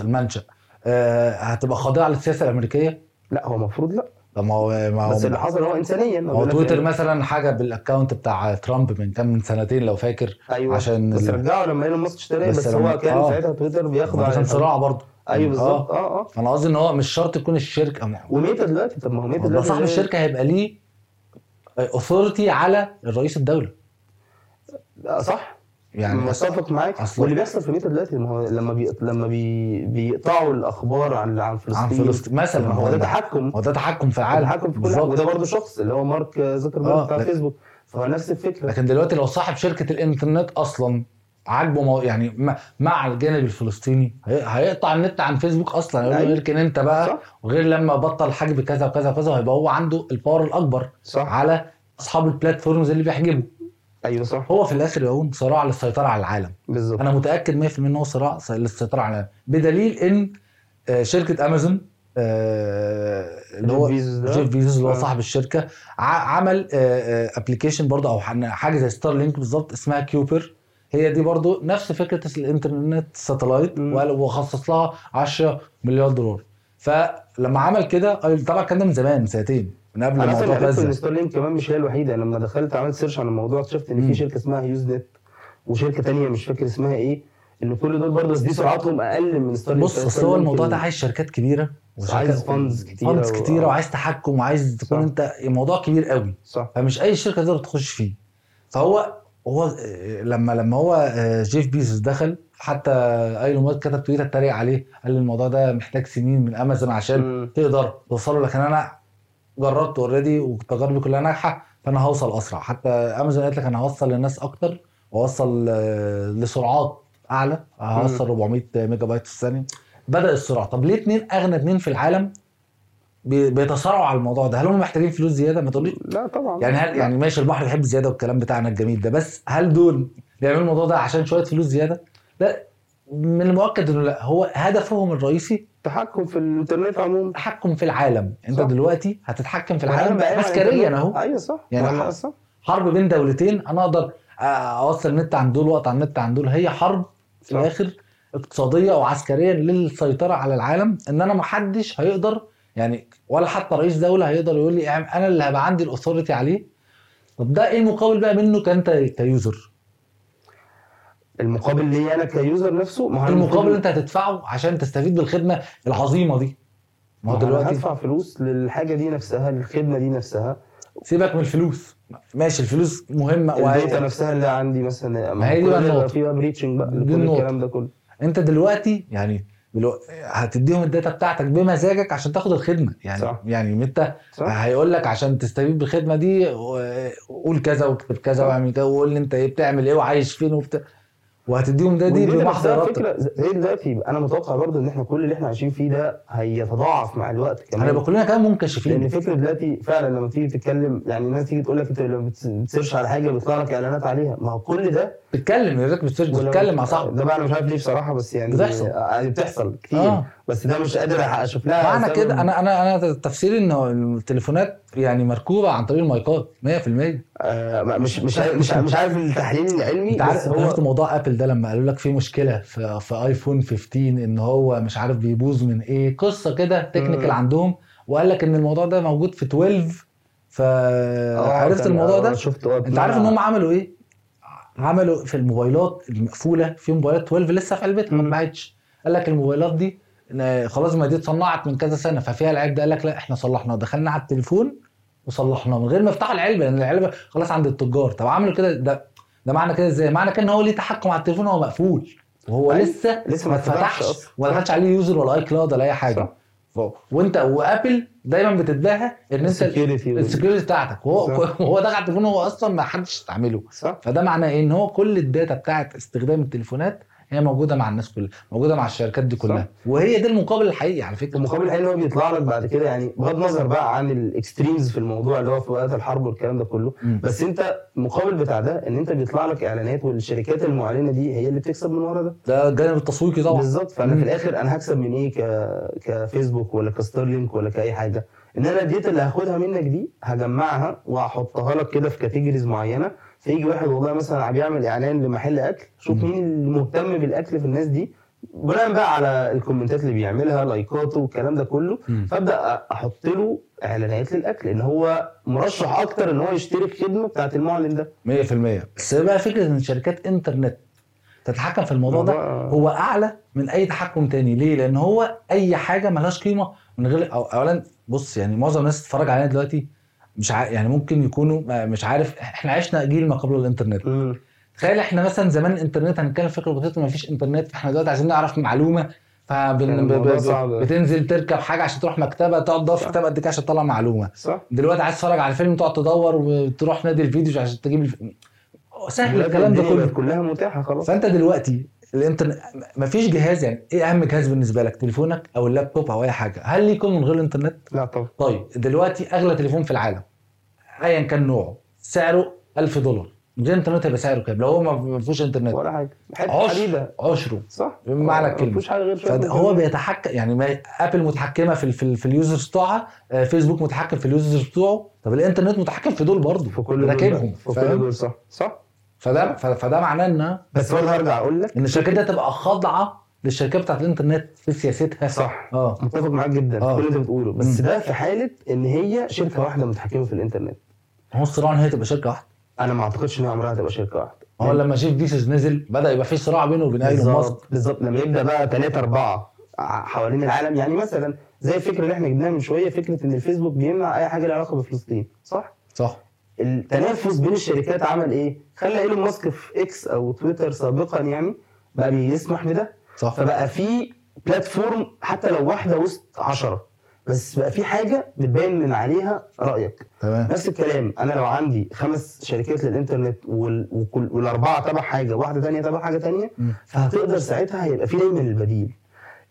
[SPEAKER 1] المنشا آه هتبقى خاضعة للسياسة الأمريكية؟
[SPEAKER 2] لا هو المفروض لا.
[SPEAKER 1] طب ما هو ما
[SPEAKER 2] بس اللي
[SPEAKER 1] هو
[SPEAKER 2] حصل هو انسانيا
[SPEAKER 1] هو تويتر
[SPEAKER 2] إن-
[SPEAKER 1] مثلا حاجة بال account بتاع ترامب من كام من سنتين لو فاكر
[SPEAKER 2] أيوه.
[SPEAKER 1] عشان
[SPEAKER 2] بس رجعوا لما إيلون ماسك اشتراه
[SPEAKER 1] بس
[SPEAKER 2] بس, هو كان
[SPEAKER 1] آه.
[SPEAKER 2] ساعتها تويتر بياخد
[SPEAKER 1] كان
[SPEAKER 2] على-
[SPEAKER 1] صراع برضه.
[SPEAKER 2] أيوه بالظبط.
[SPEAKER 1] آه.
[SPEAKER 2] آه آه.
[SPEAKER 1] أنا قصدي إن هو مش شرط تكون الشركة هو-
[SPEAKER 2] وميتا دلوقتي؟ طب ما هو ميتا دلوقتي؟
[SPEAKER 1] صاحب الشركة هيبقى ليه authority على الرئيس الدولة.
[SPEAKER 2] آه، صح.
[SPEAKER 1] يعني
[SPEAKER 2] متفق معاك. واللي بيحصل في ميتا دلوقتي؟ ما هو لما بي... لما بي... بيقطعوا الأخبار عن عن فلسطين
[SPEAKER 1] عن فلسطين. مثلا
[SPEAKER 2] ما هو ده تحكم.
[SPEAKER 1] هو ده تحكم في العالم.
[SPEAKER 2] تحكم في كل وده برضه شخص اللي هو مارك زوكربيرج
[SPEAKER 1] آه،
[SPEAKER 2] بتاع فيسبوك. فهو نفس الفكرة.
[SPEAKER 1] لكن دلوقتي لو صاحب شركة الإنترنت أصلا عاجبه. يعني مع- الجانب الفلسطيني. هي... هيقطع النت عن فيسبوك أصلا. يقول له
[SPEAKER 2] أيوة.
[SPEAKER 1] يركن أنت بقى
[SPEAKER 2] صح.
[SPEAKER 1] وغير لما بطل حجب كذا وكذا وكذا هيبقى هو عنده ال power الأكبر
[SPEAKER 2] صح.
[SPEAKER 1] على أصحاب ال platforms اللي بيحجبوا
[SPEAKER 2] أيوه صح.
[SPEAKER 1] هو في الآخر يقوم صراع للسيطرة على العالم.
[SPEAKER 2] بالظبط.
[SPEAKER 1] أنا متأكد 100% إن هو صراع للسيطرة على العالم. بدليل إن آه، شركة أمازون آه، اللي هو جيف بيزوس اللي هو
[SPEAKER 2] آه.
[SPEAKER 1] صاحب الشركة عمل application برضه أو حاجة زي ستار لينك بالظبط اسمها كويبر هي دي برضه نفس فكرة
[SPEAKER 2] الإنترنت
[SPEAKER 1] satellite وخصص لها 10 مليار دولار. فلما عمل كده طبعا كان ده من زمان من سنتين من قبل
[SPEAKER 2] أنا
[SPEAKER 1] موضوع غزة.
[SPEAKER 2] ستارلينك كمان مش هي الوحيدة. لما دخلت عملت search عن الموضوع اكتشفت
[SPEAKER 1] إن.
[SPEAKER 2] في شركة اسمها هيوز نت وشركة تانية مش فاكر اسمها إيه إن كل دول برضه دي سرعتهم أقل من ستارلينك
[SPEAKER 1] بص أصل هو الموضوع ده عايز شركات كبيرة
[SPEAKER 2] عايز funds كتيرة
[SPEAKER 1] funds
[SPEAKER 2] كتيرة.
[SPEAKER 1] وعايز تحكم وعايز تكون. انت الموضوع كبير قوي.
[SPEAKER 2] صح.
[SPEAKER 1] فمش أي شركة تقدر تخش فيه. فهو هو آه، لما لما هو آه، جيف بيزوس دخل حتى إيلون ماسك كتب تويتر اتريق عليه قال لي الموضوع ده محتاج سنين من أمازون عشان. تقدر توصله لكن أنا جربت already وتجاربي كلها ناجحة فأنا هوصل أسرع. حتى أمازون قالت لك أنا هوصل للناس أكتر واوصل آه، لسرعات أعلى هوصل 400 ميجا بايت في الثانية. بدأ السرعة. طب ليه اتنين أغنى اتنين في العالم بيتصارعوا على الموضوع ده. هل هم محتاجين فلوس زيادة؟ ما تقوليش.
[SPEAKER 2] لا طبعا.
[SPEAKER 1] يعني هل يعني ماشي البحر بيحب زياده والكلام بتاعنا الجميل ده بس هل دول بيعملوا الموضوع ده عشان شوية فلوس زيادة؟ لا من المؤكد إنه لا. هو هدفهم الرئيسي
[SPEAKER 2] التحكم في الإنترنت عموما.
[SPEAKER 1] التحكم في العالم. أنت
[SPEAKER 2] صح.
[SPEAKER 1] دلوقتي هتتحكم في العالم عسكريا أهو.
[SPEAKER 2] أيوه صح.
[SPEAKER 1] يعني
[SPEAKER 2] صح.
[SPEAKER 1] حرب بين دولتين أنا أقدر أوصل النت عن دول واقطع النت عن دول. هي حرب في. الآخر اقتصادية وعسكريه للسيطرة على العالم. إن أنا محدش هيقدر يعني ولا حتى رئيس دولة هيقدر يقول لي اعم- أنا اللي هبقى عندي ال authority عليه. طب ده إيه المقابل بقى منه كأنت ك user؟
[SPEAKER 2] المقابل ليا أنا ك user نفسه؟ ما هو
[SPEAKER 1] المقابل
[SPEAKER 2] المفروض-
[SPEAKER 1] أنت هتدفعه عشان تستفيد بالخدمة العظيمة دي. ما هو دلوقتي
[SPEAKER 2] هدفع فلوس للحاجة دي نفسها للخدمة دي نفسها.
[SPEAKER 1] سيبك من الفلوس. ماشي الفلوس مهمة
[SPEAKER 2] ال
[SPEAKER 1] data
[SPEAKER 2] نفسها اللي عندي مثلا
[SPEAKER 1] ما هي دي بقى
[SPEAKER 2] ده
[SPEAKER 1] النقطة.
[SPEAKER 2] في بقى breaching بقى
[SPEAKER 1] دي.
[SPEAKER 2] الكلام ده كله.
[SPEAKER 1] أنت دلوقتي يعني دلو... هتديهم ال data بتاعتك بمزاجك عشان تاخد الخدمة. يعني
[SPEAKER 2] صح.
[SPEAKER 1] يعني انت هيقول لك عشان تستفيد بالخدمة دي قول كذا واكتب كذا. واعمل كذا وقول لي انت إيه بتعمل إيه وعايش فين وبتاع. وهتديهم ده دي بمحض ارادتك
[SPEAKER 2] فكرة. زي دلوقتي أنا متوقع برضو إن إحنا كل اللي إحنا عايشين فيه ده هيتضاعف مع الوقت كمان.
[SPEAKER 1] هنبقى كلنا كمان
[SPEAKER 2] لأن
[SPEAKER 1] منكشفين
[SPEAKER 2] فكرة دلوقتي فعلا لما تيجي تتكلم يعني الناس تيجي تقول لك أنت لما بتس- بت search على حاجة بيطلع لك إعلانات عليها. ما هو كل ده
[SPEAKER 1] تتكلم يا ريت تتكلم مع صاحبك
[SPEAKER 2] ده بقى أنا مش عارف ليه بصراحة بس يعني
[SPEAKER 1] بتحصل.
[SPEAKER 2] آه، بتحصل كتير
[SPEAKER 1] آه.
[SPEAKER 2] بس ده مش قادر أشوف لها
[SPEAKER 1] معنى. كده أنا أنا أنا تفسيري ان التليفونات يعني مركوبة عن طريق المايكات 100%
[SPEAKER 2] آه مش مش عارف- مش عارف- مش عارف التحليل العلمي
[SPEAKER 1] أنت عارف هو... شفت
[SPEAKER 2] هو
[SPEAKER 1] موضوع ابل ده لما قالوا لك في مشكلة في, في ايفون 15 إن هو مش عارف بيبوظ من إيه قصة كده
[SPEAKER 2] technical.
[SPEAKER 1] عندهم وقال لك إن الموضوع ده موجود في 12 فعرفت
[SPEAKER 2] كان-
[SPEAKER 1] الموضوع ده
[SPEAKER 2] آه، شفته
[SPEAKER 1] أنت عارف إن هم عملوا إيه عملوا في الموبايلات المقفولة في موبايلات 12 لسه في علبتها ما. اتباعتش قال لك الموبايلات دي خلاص ما دي اتصنعت من كذا سنة ففيها العيب ده قال لك لا إحنا صلحناه دخلنا على التليفون وصلحناه من غير ما يفتحوا العلبة لأن العلبة خلاص عند التجار طب عملوا كده ده ده معنى كده إزاي؟ معنى كده إن هو ليه تحكم على التليفون وهو مقفول وهو
[SPEAKER 2] أيوة.
[SPEAKER 1] لسه
[SPEAKER 2] لسه
[SPEAKER 1] ما
[SPEAKER 2] اتفتحش.
[SPEAKER 1] ولا دخلش عليه user ولا اي cloud ولا أي حاجة
[SPEAKER 2] صح.
[SPEAKER 1] وانت وآبل دايما بتتباهى إن
[SPEAKER 2] أنت ال
[SPEAKER 1] security بتاعتك. وهو
[SPEAKER 2] صح.
[SPEAKER 1] هو دخل على التليفون هو أصلا ما حدش استعمله.
[SPEAKER 2] صح.
[SPEAKER 1] فده معناه إن هو كل ال data بتاعت استخدام التليفونات هي موجودة مع الناس كلها موجودة مع الشركات دي كلها.
[SPEAKER 2] صح.
[SPEAKER 1] وهي دي المقابل الحقيقي على فكرة.
[SPEAKER 2] المقابل الحقيقي ان هو بيطلع لك بعد كده يعني بغض النظر بقى عن ال extremes في الموضوع اللي هو في وقت الحرب والكلام ده كله
[SPEAKER 1] مم.
[SPEAKER 2] بس انت المقابل بتاع ده ان انت بيطلع لك اعلانات والشركات المعلنة دي هي اللي بتكسب من ورا ده.
[SPEAKER 1] ده الجانب التسويقي طبعا.
[SPEAKER 2] بالظبط. فأنا
[SPEAKER 1] مم.
[SPEAKER 2] في الآخر أنا هكسب من إيه ك... كفيسبوك ولا كستارلينك ولا كاي حاجة. إن أنا ال data اللي هاخدها منك دي هجمعها وهحطها لك كده في categories معينة فيجي واحد والله مثلا بيعمل إعلان لمحل أكل شوف. مين المهتم بالأكل في الناس دي بناء بقى على الكومنتات اللي بيعملها لايكاته والكلام ده كله. فأبدأ أحط له إعلانات للأكل إن هو مرشح أكتر إن هو يشتري الخدمة بتاعت المعلن ده.
[SPEAKER 1] 100% بس بقى فكرة إن شركات إنترنت تتحكم في الموضوع ده هو أعلى من أي تحكم تاني. ليه؟ لأن هو أي حاجة ملهاش قيمة من غير أو اولا بص يعني معظم الناس تتفرج علينا دلوقتي مش ع... يعني ممكن يكونوا مش عارف إحنا عشنا جيل ما قبل
[SPEAKER 2] الإنترنت.
[SPEAKER 1] تخيل إحنا مثلا زمان الإنترنت هنتكلم فكرة بسيطة ما فيش إنترنت فاحنا دلوقتي عايزين نعرف معلومة
[SPEAKER 2] كان
[SPEAKER 1] فبن... ب...
[SPEAKER 2] الموضوع
[SPEAKER 1] ب...
[SPEAKER 2] صعب.
[SPEAKER 1] بتنزل تركب حاجة عشان تروح مكتبة تقعد تدور في. كتاب قد كده عشان تطلع معلومة
[SPEAKER 2] صح
[SPEAKER 1] دلوقتي عايز تتفرج على فيلم تقعد تدور وتروح نادي الفيديو عشان تجيب الف... سهل الكلام ده كله
[SPEAKER 2] كلها متاحة خلاص
[SPEAKER 1] فأنت دلوقتي الانترنت مفيش جهاز يعني إيه أهم جهاز بالنسبة لك؟ تليفونك أو اللابتوب أو أي حاجة؟ هل ليه يكون من غير الانترنت؟
[SPEAKER 2] لا طبعا.
[SPEAKER 1] طيب دلوقتي أغلى تليفون في العالم ايا كان نوعه سعره 1000 دولار. من غير انترنت هيبقى سعره كام؟ لو هو ما فيهوش انترنت.
[SPEAKER 2] ولا حاجة.
[SPEAKER 1] حتة
[SPEAKER 2] حديدة.
[SPEAKER 1] عشرة.
[SPEAKER 2] صح.
[SPEAKER 1] بمعنى
[SPEAKER 2] آه،
[SPEAKER 1] الكلمة.
[SPEAKER 2] مفيش حاجة غير
[SPEAKER 1] فهو. بيتحكم يعني ما Apple متحكمة في ال- في, ال- في ال users بتوعها آه، فيسبوك متحكم في ال users بتوعه. طب الانترنت متحكم في دول برضه
[SPEAKER 2] في كل
[SPEAKER 1] راكبهم
[SPEAKER 2] في كل دول صح. صح.
[SPEAKER 1] فده فده معناه إن
[SPEAKER 2] بس برضه هرجع أقول لك
[SPEAKER 1] إن الشركات دي هتبقى خاضعة للشركات بتاعت الإنترنت في سياستها
[SPEAKER 2] صح.
[SPEAKER 1] آه.
[SPEAKER 2] متفق معاك جدا.
[SPEAKER 1] آه.
[SPEAKER 2] في كل اللي أنت بتقوله. بس. ده في حالة إن هي شركة واحدة متحكمة في الإنترنت.
[SPEAKER 1] هو الصراع إن هي تبقى شركة واحدة؟
[SPEAKER 2] أنا ما أعتقدش إن عمرها هتبقى شركة واحدة.
[SPEAKER 1] هو لما جيف بيسوس نزل بدأ يبقى في صراع بينه وبين إيلون ماسك.
[SPEAKER 2] بالظبط. لما يبدأ بقى ثلاثة أربعة حوالين العالم. يعني مثلا زي الفكرة اللي إحنا جبناها من شوية فكرة إن الفيسبوك بيمنع أي حاجة لها علاقة بفلسطين. صح؟
[SPEAKER 1] صح.
[SPEAKER 2] التنافس بين الشركات عمل إيه؟ خلى إيلون ماسك في إكس أو تويتر سابقا يعني بقى بيسمح بده.
[SPEAKER 1] صح.
[SPEAKER 2] فبقى في platform حتى لو واحدة وسط عشرة. بس بقى في حاجة بتبين من عليها رأيك.
[SPEAKER 1] تمام.
[SPEAKER 2] نفس الكلام أنا لو عندي خمس شركات للإنترنت وال... وكل... والأربعة تبع حاجة واحدة تانية تبع حاجة تانية
[SPEAKER 1] مم.
[SPEAKER 2] فهتقدر ساعتها هيبقى في دايما البديل.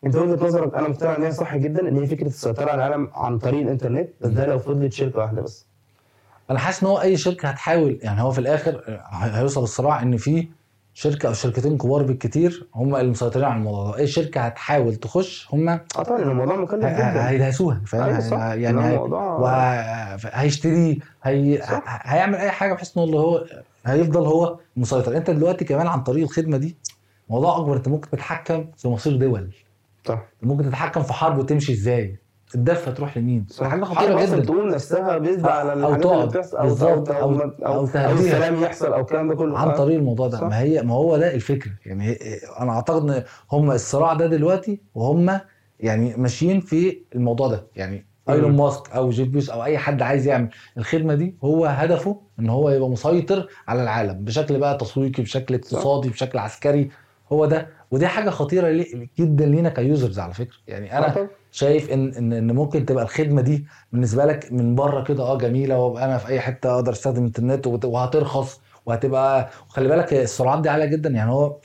[SPEAKER 2] أنت وجهة نظرك أنا مقتنع إن هي صح جدا إن هي فكرة السيطرة على العالم عن طريق الإنترنت بس ده لو فضلت شركة واحدة بس.
[SPEAKER 1] أنا حاسس إن هو أي شركة هتحاول يعني هو في الآخر آه، هيوصل الصراع إن في شركة أو شركتين كبار بالكتير هم اللي مسيطرين على الموضوع ده. أي شركة هتحاول تخش هم
[SPEAKER 2] آه طبعا الموضوع مكلف جدا.
[SPEAKER 1] هيدهسوها فاهم؟
[SPEAKER 2] أيوة.
[SPEAKER 1] يعني
[SPEAKER 2] الموضوع-
[SPEAKER 1] وه- هيشتريه هي... هيعمل أي حاجة بحيث إن هو هو هيفضل هو مسيطر. أنت دلوقتي كمان عن طريق الخدمة دي موضوع أكبر أنت ممكن تتحكم في مصير دول.
[SPEAKER 2] صح.
[SPEAKER 1] ممكن تتحكم في حرب وتمشي إزاي. الدفة تروح لمين
[SPEAKER 2] صح
[SPEAKER 1] حاجة
[SPEAKER 2] خطيرة
[SPEAKER 1] جدا
[SPEAKER 2] تقوم نفسها بيزد على اللي
[SPEAKER 1] تقعد.
[SPEAKER 2] أو
[SPEAKER 1] بالظبط. أو
[SPEAKER 2] أو,
[SPEAKER 1] أو-
[SPEAKER 2] أو. السلام يحصل أو الكلام ده كله
[SPEAKER 1] عن
[SPEAKER 2] آه.
[SPEAKER 1] طريق الموضوع ده. ما هي ما هو ده الفكرة يعني أنا أعتقد إن هم الصراع ده دلوقتي وهم يعني ماشيين في الموضوع ده يعني. إيلون ماسك أو جيف بيزوس أو أي حد عايز يعمل الخدمة دي هو هدفه إن هو يبقى مسيطر على العالم بشكل بقى تسويقي بشكل اقتصادي بشكل عسكري هو ده ودي حاجة خطيرة جدا لينا ك users على فكرة يعني
[SPEAKER 2] آه
[SPEAKER 1] أنا
[SPEAKER 2] طبعاً.
[SPEAKER 1] شايف ان ان إن ممكن تبقى الخدمة دي بالنسبة لك من بره كده آه جميلة وابقى أنا في أي حتة أقدر أستخدم انترنت وبت- وهترخص وهتبقى وخلي بالك السرعات دي عالية جدا يعني هو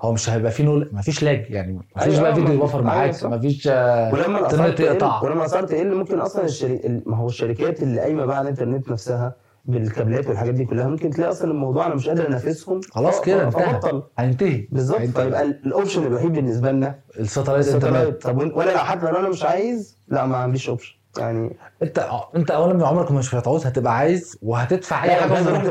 [SPEAKER 1] هو مش هيبقى فيه null مفيش lag يعني مفيش
[SPEAKER 2] أيوة،
[SPEAKER 1] بقى فيديو
[SPEAKER 2] ما-
[SPEAKER 1] ي buffer
[SPEAKER 2] أيوة،
[SPEAKER 1] معاك
[SPEAKER 2] صح.
[SPEAKER 1] مفيش آه، إنترنت
[SPEAKER 2] تقل
[SPEAKER 1] يقطع
[SPEAKER 2] ولما الاسعار تقل ممكن أصلا الشري... ال- ما هو الشركات اللي قايمة بقى على الإنترنت نفسها بالكابلات والحاجات دي كلها ممكن تلاقي أصلا الموضوع أنا مش قادر أنافسهم.
[SPEAKER 1] خلاص كده
[SPEAKER 2] ف-
[SPEAKER 1] انتهى. هينتهي.
[SPEAKER 2] بالظبط. فيبقى ال- ال option الوحيد بالنسبة لنا.
[SPEAKER 1] ال satellite
[SPEAKER 2] ال satellite. طب وأنا لو حتى لو أنا مش عايز لا ما عنديش option يعني
[SPEAKER 1] انت انت اولا من عمرك مش هتعوز هتبقى عايز وهتدفع أي
[SPEAKER 2] حاجة عايز أروح.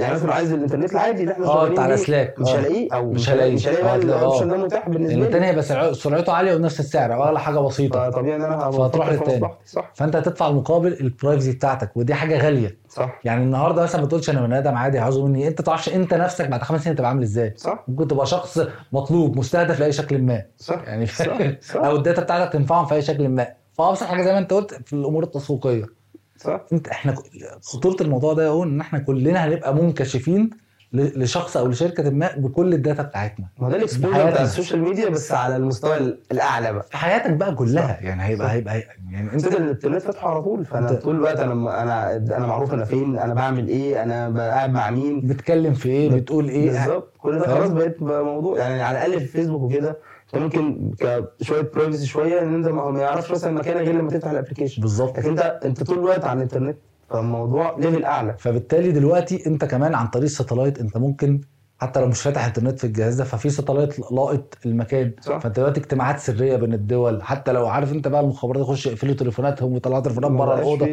[SPEAKER 2] يعني مثلا عايز الإنترنت العادي اللي إحنا
[SPEAKER 1] آه
[SPEAKER 2] بيه،
[SPEAKER 1] الأسلاك.
[SPEAKER 2] مش. هلاقيه أو
[SPEAKER 1] مش هلاقيه.
[SPEAKER 2] مش هلاقي بقى
[SPEAKER 1] هتلاقي-
[SPEAKER 2] ال option ده متاح بالنسبة لي.
[SPEAKER 1] التاني هيبقى سرع- سرعته عالية ونفس السعر اغلى حاجة بسيطة.
[SPEAKER 2] فطبيعي إن أنا
[SPEAKER 1] فهتروح للتاني.
[SPEAKER 2] مصلحتي. صح.
[SPEAKER 1] فأنت هتدفع المقابل ال privacy بتاعتك ودي حاجة غالية.
[SPEAKER 2] صح.
[SPEAKER 1] يعني النهارده مثلا ما تقولش أنا بني آدم عادي عاوزه مني. أنت تعرفش أنت نفسك بعد خمس سنين تبقى عامل إزاي.
[SPEAKER 2] صح.
[SPEAKER 1] ممكن تبقى شخص مطلوب مستهدف لأي شكل ما.
[SPEAKER 2] صح
[SPEAKER 1] يعني
[SPEAKER 2] صح صح.
[SPEAKER 1] أو ال data بتاعتك تنفعهم في أي شكل ما. فأبسط حاجة زي ما أنت قلت في الأمور التسويقية.
[SPEAKER 2] صح.
[SPEAKER 1] أنت إحنا خطورة الموضوع ده اهو إن إحنا كلنا هنبقى منكشفين لشخص أو لشركة ما بكل ال data بتاعتنا.
[SPEAKER 2] ما ده ال
[SPEAKER 1] exposure.
[SPEAKER 2] بتاع ال social media بس على المستوى ال- الأعلى بقى.
[SPEAKER 1] في حياتك بقى كلها يعني هيبقى
[SPEAKER 2] صح.
[SPEAKER 1] هيبقى يعني أنت
[SPEAKER 2] انت الانترنت فاتحه على طول.
[SPEAKER 1] فأنا
[SPEAKER 2] طول الوقت أنا أنا أنا معروف أنا فين أنا بعمل إيه أنا قاعد مع مين.
[SPEAKER 1] بتتكلم في إيه بتقول إيه.
[SPEAKER 2] بالظبط. كل ده
[SPEAKER 1] فاهم؟
[SPEAKER 2] خلاص بقيت موضوع يعني على الأقل في فيسبوك وكده ممكن كشوية privacy شوية إن أنت ما يعرفش مثلا مكانك غير لما تفتح ال application
[SPEAKER 1] بالظبط
[SPEAKER 2] لكن انت أنت طول الوقت على الإنترنت فالموضوع level أعلى
[SPEAKER 1] فبالتالي دلوقتي أنت كمان عن طريق ال satellite أنت ممكن حتى لو مش فاتح إنترنت في الجهاز ده ففي satellite لاقط المكان
[SPEAKER 2] صح.
[SPEAKER 1] فأنت دلوقتي اجتماعات سرية بين الدول حتى لو عارف أنت بقى المخابرات يخش يقفلوا تليفوناتهم ويطلعوا تليفونات بره
[SPEAKER 2] الأوضة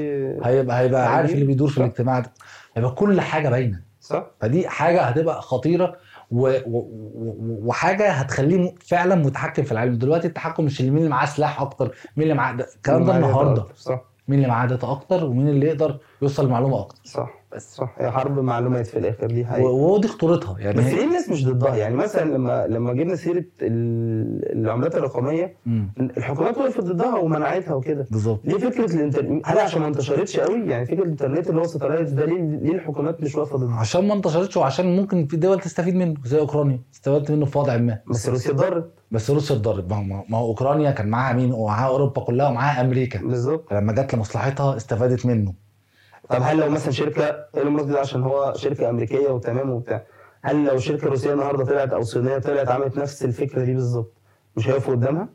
[SPEAKER 1] هيبقى هيبقى عارف. اللي بيدور في. الاجتماع ده هيبقى كل حاجة باينة
[SPEAKER 2] صح
[SPEAKER 1] فدي حاجة هتبقى خطيرة. وحاجة هتخليه فعلا متحكم في العالم. دلوقتي التحكم مش اللي مين اللي معاه سلاح أكتر مين اللي معاه الكلام ده النهارده. مين اللي معاه data أكتر ومين اللي يقدر يوصل لمعلومه أكتر.
[SPEAKER 2] صح بس صح. هي حرب معلومات في الآخر دي حقيقة.
[SPEAKER 1] ودي خطورتها. يعني
[SPEAKER 2] بس ليه الناس مش ضدها. يعني مثلا لما لما جبنا سيرة ال- العملات
[SPEAKER 1] الرقمية.
[SPEAKER 2] الحكومات وقفت ضدها ومنعتها وكده.
[SPEAKER 1] بالظبط.
[SPEAKER 2] ليه فكرة الانترنت هل عشان ما انتشرتش قوي؟ يعني فكرة الإنترنت اللي هو satellite ده ليه ليه الحكومات مش واقفة ضدها؟
[SPEAKER 1] عشان ما انتشرتش وعشان ممكن في دول تستفيد منه زي أوكرانيا. استفادت منه في وضع ما.
[SPEAKER 2] بس روسيا اتضرت
[SPEAKER 1] بس روسيا اتضرت ما هو- ما هو أوكرانيا كان معاها مين؟ ومعاها أوروبا كلها ومعاها أمريكا.
[SPEAKER 2] بالظبط.
[SPEAKER 1] لما جت لمصلحتها استفادت منه.
[SPEAKER 2] طب هل لو مثلا شركة إيلون ماسك ده عشان هو شركة أمريكية وتمام وبتاع هل لو شركة روسية النهارده طلعت أو صينية طلعت عملت نفس الفكرة دي بالظبط مش هيقفوا قدامها؟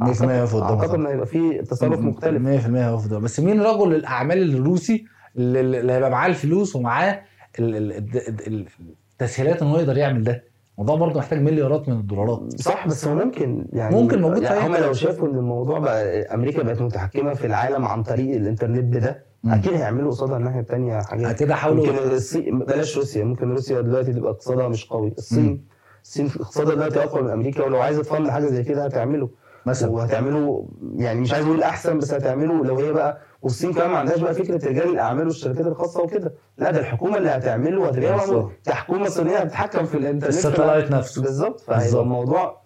[SPEAKER 1] 100% هيقفوا قدامها
[SPEAKER 2] أعتقد ان هيبقى في تصرف مختلف
[SPEAKER 1] 100% هيقف ده بس مين رجل الأعمال الروسي اللي, هيبقى معاه الفلوس ومعاه ال- ال- ال- ال- التسهيلات ان هو يقدر يعمل ده الموضوع برضه محتاج مليارات من الدولارات
[SPEAKER 2] صح بس هو ممكن يعني
[SPEAKER 1] ممكن موجود
[SPEAKER 2] يعني هم. لو شافوا إن الموضوع بقى أمريكا بقت متحكمة في العالم عن طريق الإنترنت بده
[SPEAKER 1] مم.
[SPEAKER 2] أكيد هيعملوا قصادها الناحية الثانية حاجات.
[SPEAKER 1] كده حاولوا
[SPEAKER 2] ممكن الصين بلاش روسيا ممكن روسيا دلوقتي تبقى اقتصادها مش قوي.
[SPEAKER 1] مم.
[SPEAKER 2] الصين الصين اقتصادها دلوقتي أقوى من أمريكا ولو عايزة تفند حاجة زي كده هتعمله.
[SPEAKER 1] مثلا.
[SPEAKER 2] وهتعمله يعني مش عايز أقول أحسن بس هتعمله لو هي بقى والصين كمان ما عندهاش بقى فكرة رجال الأعمال والشركات الخاصة وكده. لا ده الحكومة اللي هتعمله هي
[SPEAKER 1] بالظبط.
[SPEAKER 2] كحكومه صينية هتتحكم في الإنترنت.
[SPEAKER 1] ال satellite نفسه.
[SPEAKER 2] بالظبط. فهيبقى الموضوع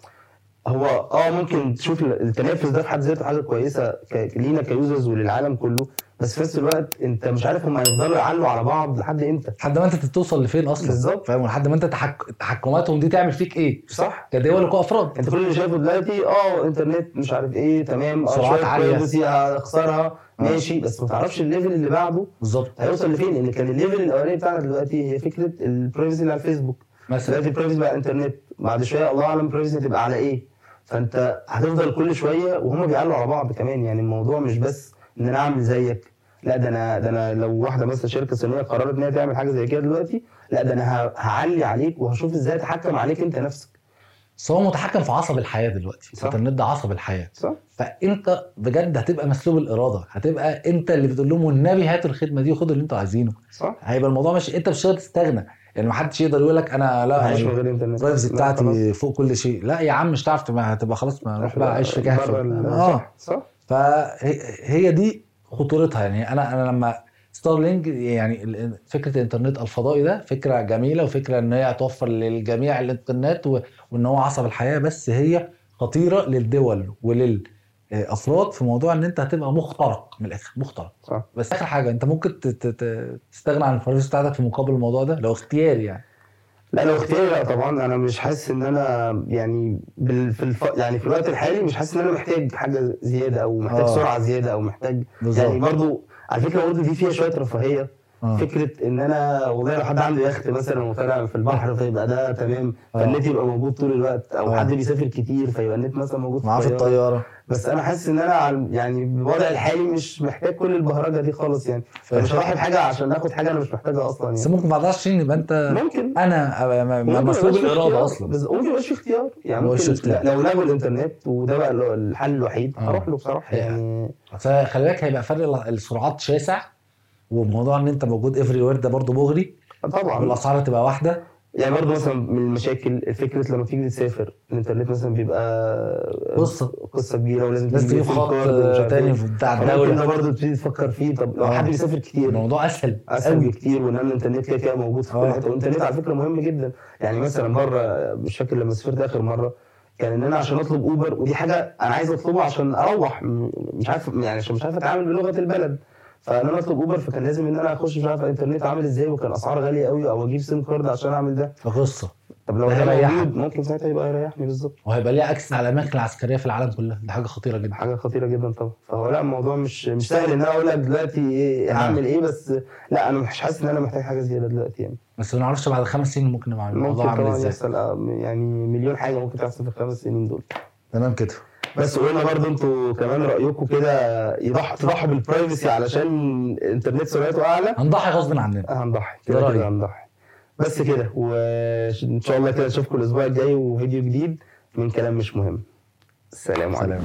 [SPEAKER 2] هو آه ممكن تشوف التنافس ده في حد ذاته حاجة كويسة لينا ك users وللعالم كله. بس في نفس الوقت انت مش عارف هم هيفضلوا يعلوا على بعض لحد إمتى.
[SPEAKER 1] لحد ما انت توصل لفين أصلا.
[SPEAKER 2] بالظبط.
[SPEAKER 1] فاهم؟ لحد ما انت تحك... تحكماتهم دي تعمل فيك إيه؟
[SPEAKER 2] صح.
[SPEAKER 1] كدول وكافراد
[SPEAKER 2] انت كل اللي شايفه دلوقتي آه انترنت مش عارف إيه تمام آه
[SPEAKER 1] سرعات
[SPEAKER 2] privacy هخسرها ماشي بس ما تعرفش ال level اللي بعده
[SPEAKER 1] بالظبط.
[SPEAKER 2] هيوصل لفين؟ لأن كان ال level الأولاني بتاعنا دلوقتي هي فكرة ال privacy اللي على الفيسبوك.
[SPEAKER 1] مثلا.
[SPEAKER 2] دلوقتي ال privacy على الانترنت بعد شوية الله أعلم ال privacy هتبقى على إيه. فأنت هتفضل كل شوية وهم بيعلوا على بعض كمان. يعني الموضوع مش بس إن أنا أعمل زيك. لا ده أنا ده أنا لو واحدة مثلا شركة صينية قررت إن هي تعمل حاجة زي كده دلوقتي لا ده أنا هعلي عليك وهشوف إزاي أتحكم عليك أنت نفسك.
[SPEAKER 1] بس هو متحكم في عصب الحياة دلوقتي.
[SPEAKER 2] صح.
[SPEAKER 1] الانترنت ده عصب الحياة.
[SPEAKER 2] صح؟
[SPEAKER 1] فأنت بجد هتبقى مسلوب الإرادة. هتبقى أنت اللي بتقول لهم والنبي هاتوا الخدمة دي وخدوا اللي أنتوا عايزينه.
[SPEAKER 2] صح؟
[SPEAKER 1] هيبقى الموضوع مش أنت مش تستغنى. يعني ما حدش يقدر يقول لك أنا لا
[SPEAKER 2] عايش من غير ال privacy.
[SPEAKER 1] بتاعتي فوق كل شيء. لا يا عم مش هتعرف تبقى- هتبقى خلاص ما روح بقى عيش في كهف آه.
[SPEAKER 2] صح.
[SPEAKER 1] فهي هي دي خطورتها. يعني أنا أنا لما ستارلينك يعني فكرة الإنترنت الفضائي ده فكرة جميلة وفكرة إن هي هتوفر للجميع الإنترنت وإن هو عصب الحياة بس هي خطيرة للدول وللأفراد في موضوع إن أنت هتبقى مخترق من الآخر مخترق.
[SPEAKER 2] صح.
[SPEAKER 1] بس آخر حاجة أنت ممكن تستغنى عن الفلوس بتاعتك في مقابل الموضوع ده لو اختياري يعني.
[SPEAKER 2] لا لو اختياري لا طبعا أنا مش حاسس إن أنا يعني بال في الف... يعني في الوقت الحالي مش حاسس إن أنا محتاج حاجة زيادة أو محتاج
[SPEAKER 1] آه.
[SPEAKER 2] سرعة زيادة أو محتاج
[SPEAKER 1] بالظبط
[SPEAKER 2] يعني برضو على فكرة برضو دي فيها شوية رفاهية
[SPEAKER 1] آه.
[SPEAKER 2] فكرة إن أنا والله لو حد عنده يخت مثلا وطالع في البحر فيبقى ده تمام
[SPEAKER 1] آه.
[SPEAKER 2] فالنت يبقى موجود طول الوقت أو
[SPEAKER 1] آه.
[SPEAKER 2] حد بيسافر كتير فيبقى النت مثلا موجود
[SPEAKER 1] معاه في الطيارة
[SPEAKER 2] بس أنا حاسس إن أنا عن- يعني بالوضع الحالي مش محتاج كل البهرجة دي خالص يعني. فمش هضحي بحاجه عشان آخد حاجة أنا مش محتاجها أصلا
[SPEAKER 1] بس
[SPEAKER 2] يعني
[SPEAKER 1] ممكن بعد 10 سنين يبقى أنت
[SPEAKER 2] ممكن. أنا
[SPEAKER 1] مسلوب
[SPEAKER 2] الإرادة.
[SPEAKER 1] أصلا.
[SPEAKER 2] بس ممكن ميبقاش في اختيار. يعني ممكن. لو لغوا الإنترنت وده بقى الحل الوحيد
[SPEAKER 1] آه.
[SPEAKER 2] هروح له بصراحة
[SPEAKER 1] هي-
[SPEAKER 2] يعني.
[SPEAKER 1] بس خلي بالك هيبقى فرق ال- السرعات شاسع وموضوع إن أنت موجود everywhere ده برضه مغري.
[SPEAKER 2] طبعا.
[SPEAKER 1] والأسعار هتبقى واحدة.
[SPEAKER 2] يعني برضه مثلا من المشاكل فكرة لما تيجي تسافر الإنترنت مثلا بيبقى
[SPEAKER 1] قصه
[SPEAKER 2] قصة كبيرة ولازم
[SPEAKER 1] لازم تجيب خط تاني
[SPEAKER 2] إيه.
[SPEAKER 1] بتاع الدولة
[SPEAKER 2] برضه تبتدي تفكر فيه طب لو. حد بيسافر كتير
[SPEAKER 1] الموضوع
[SPEAKER 2] أسهل
[SPEAKER 1] أسهل.
[SPEAKER 2] بكتير وان الإنترنت كده كده موجود في كل
[SPEAKER 1] آه.
[SPEAKER 2] حتة والإنترنت على فكرة مهم جدا يعني مثلا مرة مش فاكر لما سافرت آخر مرة كان إن أنا عشان أطلب أوبر ودي حاجة أنا عايز أطلبها عشان أروح مش عارف يعني عشان مش عارف أتعامل بلغة البلد فان أنا اطلب اوبر فكان لازم إن أنا أخش مش عارف الإنترنت عامل إزاي وكان أسعار غالية قوي أو أجيب SIM card عشان أعمل ده.
[SPEAKER 1] قصة.
[SPEAKER 2] طب لو
[SPEAKER 1] ده.
[SPEAKER 2] موجود ممكن ساعتها يبقى يريحني بالظبط.
[SPEAKER 1] وهيبقى ليها أكسس على الاماكن العسكريه في العالم كلها. دي حاجة خطيرة جدا.
[SPEAKER 2] حاجة خطيرة جدا طبعا. فهو لا الموضوع مش مش سهل إن أنا أقول لك دلوقتي إيه هعمل إيه بس لا أنا مش حاسس إن أنا محتاج حاجة زيادة دلوقتي يعني.
[SPEAKER 1] بس ما نعرفش بعد خمس سنين ممكن نبقى
[SPEAKER 2] ممكن
[SPEAKER 1] الموضوع عامل
[SPEAKER 2] طبعا
[SPEAKER 1] إزاي.
[SPEAKER 2] يحصل آه، يعني مليون حاجة ممكن تحصل في الخمس سنين دول.
[SPEAKER 1] تمام كده.
[SPEAKER 2] بس قلنا برضه أنتوا كمان رأيكم كده يضحوا تضحوا بالبرايفسي علشان الانترنت سرعته أعلى.
[SPEAKER 1] هنضحي غصب عننا.
[SPEAKER 2] هنضحي.
[SPEAKER 1] ده
[SPEAKER 2] كده. كده هنضحي. بس كده وإن شاء الله كده نشوفكم الأسبوع الجاي وفيديو جديد من كلام مش مهم. السلام عليكم.